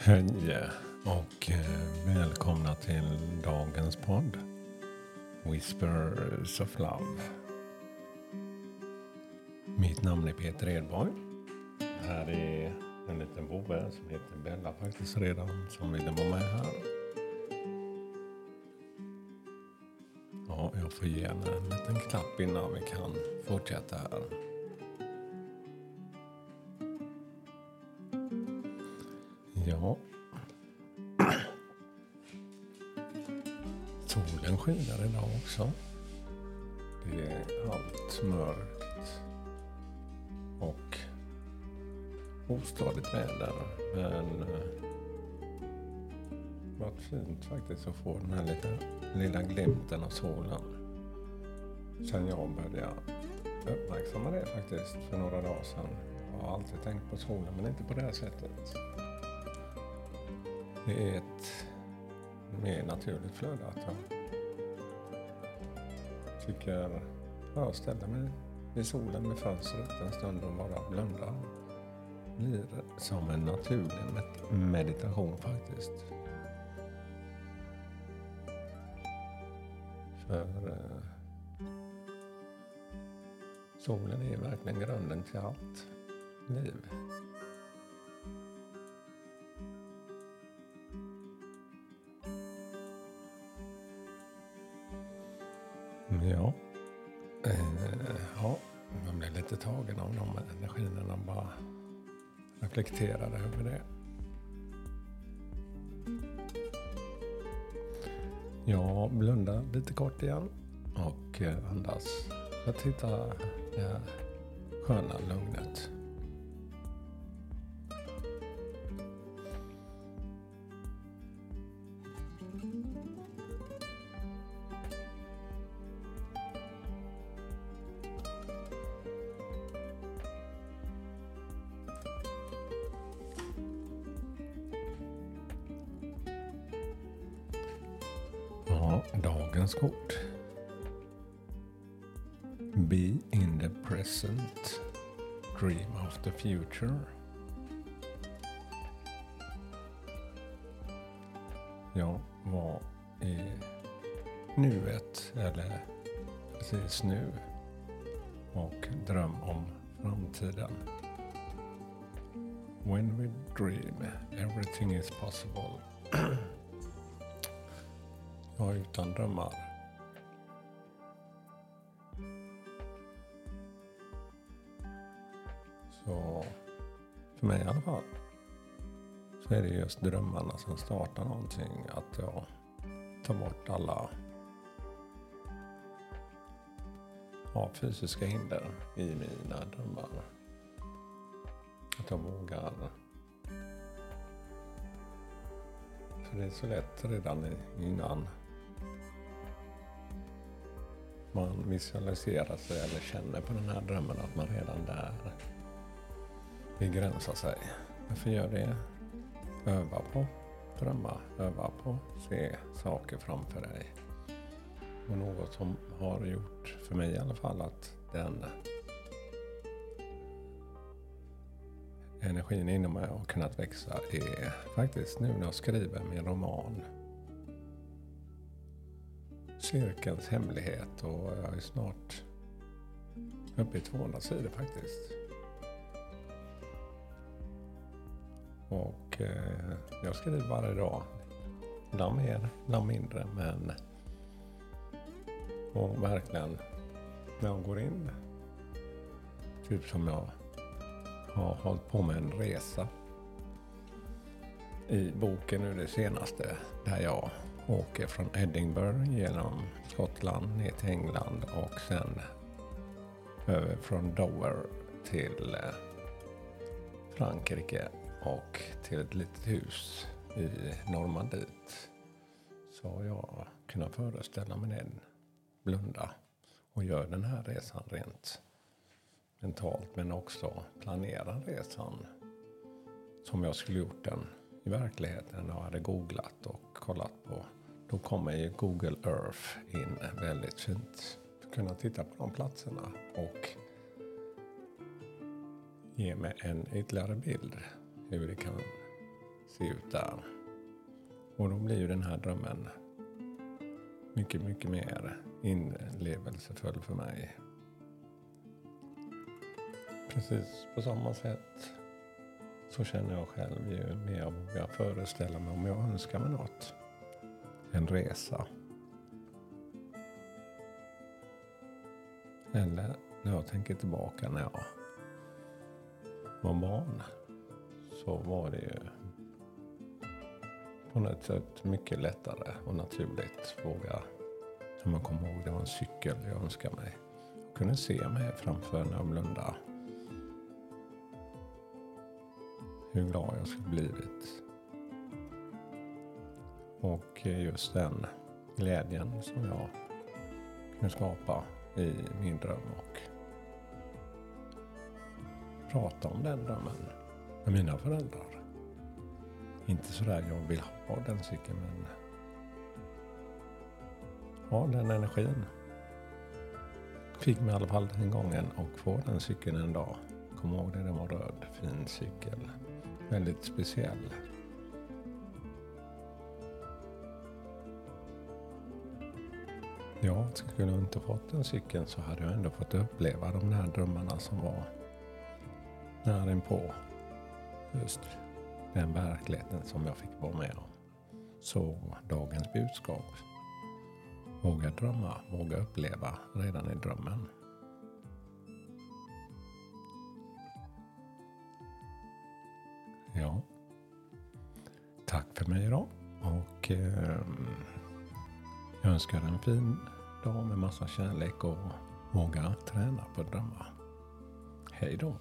Hej och eh, välkomna till dagens podd Whispers of Love. Mitt namn är Peter Edborg. Här är en liten vovve som heter Bella faktiskt redan som ville vara med här. Ja, jag får ge henne en liten klapp innan vi kan fortsätta här. Ja. Solen skiner idag också. Det är allt mörkt och ostadigt väder. Men eh, varit fint faktiskt att få den här lilla, lilla glimten av solen. Sen jag började uppmärksamma det faktiskt för några dagar sedan. Jag har alltid tänkt på solen men inte på det här sättet. Det är ett mer naturligt flöde att jag tycker jag ställer mig vid solen med fönstret en stund och bara blundar. Det blir som en naturlig med- meditation faktiskt. För eh, solen är verkligen grunden till allt liv. Ja. Eh, ja, man blir lite tagen av de energierna. Bara reflekterar över det. Jag blundar lite kort igen och eh, andas för att hitta det här sköna lugnet. Dagens kort. Be in the present. Dream of the future. Ja, var i nuet eller precis nu? Och dröm om framtiden. When we dream, everything is possible. Ja, utan drömmar. Så för mig i alla fall. Så är det just drömmarna som startar någonting. Att jag tar bort alla ja, fysiska hinder i mina drömmar. Att jag vågar. För det är så lätt redan innan man visualiserar sig eller känner på den här drömmen att man redan där begränsar sig. Varför gör det? Öva på drömma, öva på se saker framför dig. Och något som har gjort, för mig i alla fall, att den energin inom mig har kunnat växa är faktiskt nu när jag skriver min roman Cirkelns hemlighet och jag är snart uppe i 200 sidor faktiskt. Och eh, jag skriver varje dag. Ibland mer, ibland mindre men och verkligen när jag går in typ som jag har hållit på med en resa i boken nu det senaste där jag åker från Edinburgh genom Skottland ner till England och sen över från Dover till eh, Frankrike och till ett litet hus i Normandiet. Så har jag kunnat föreställa mig den, blunda och gör den här resan rent mentalt men också planera resan som jag skulle gjort den i verkligheten och hade googlat och kollat. Då kommer ju Google Earth in väldigt fint. För att kunna titta på de platserna och ge mig en ytterligare bild hur det kan se ut där. Och då blir ju den här drömmen mycket, mycket mer inlevelsefull för mig. Precis på samma sätt så känner jag själv ju mer jag vågar föreställa mig om jag önskar mig något. En resa. Eller när jag tänker tillbaka när jag var barn så var det ju på något sätt mycket lättare och naturligt våga. Om man kommer ihåg, det var en cykel jag önskade mig. Jag kunde se mig framför när jag blundade. Hur glad jag skulle blivit. Och just den glädjen som jag kunde skapa i min dröm och prata om den drömmen med mina föräldrar. Inte sådär jag vill ha den cykeln men ja, den energin fick mig i alla fall den gången och få den cykeln en dag. Kom ihåg det, den var röd, fin cykel. Väldigt speciell. Ja, skulle jag inte fått den cykeln så hade jag ändå fått uppleva de där drömmarna som var nära inpå just den verkligheten som jag fick vara med om. Så dagens budskap. Våga drömma, våga uppleva redan i drömmen. Ja. Tack för mig idag. Och eh, jag önskar en fin dag med massa kärlek och våga träna på att drömma. Hej då.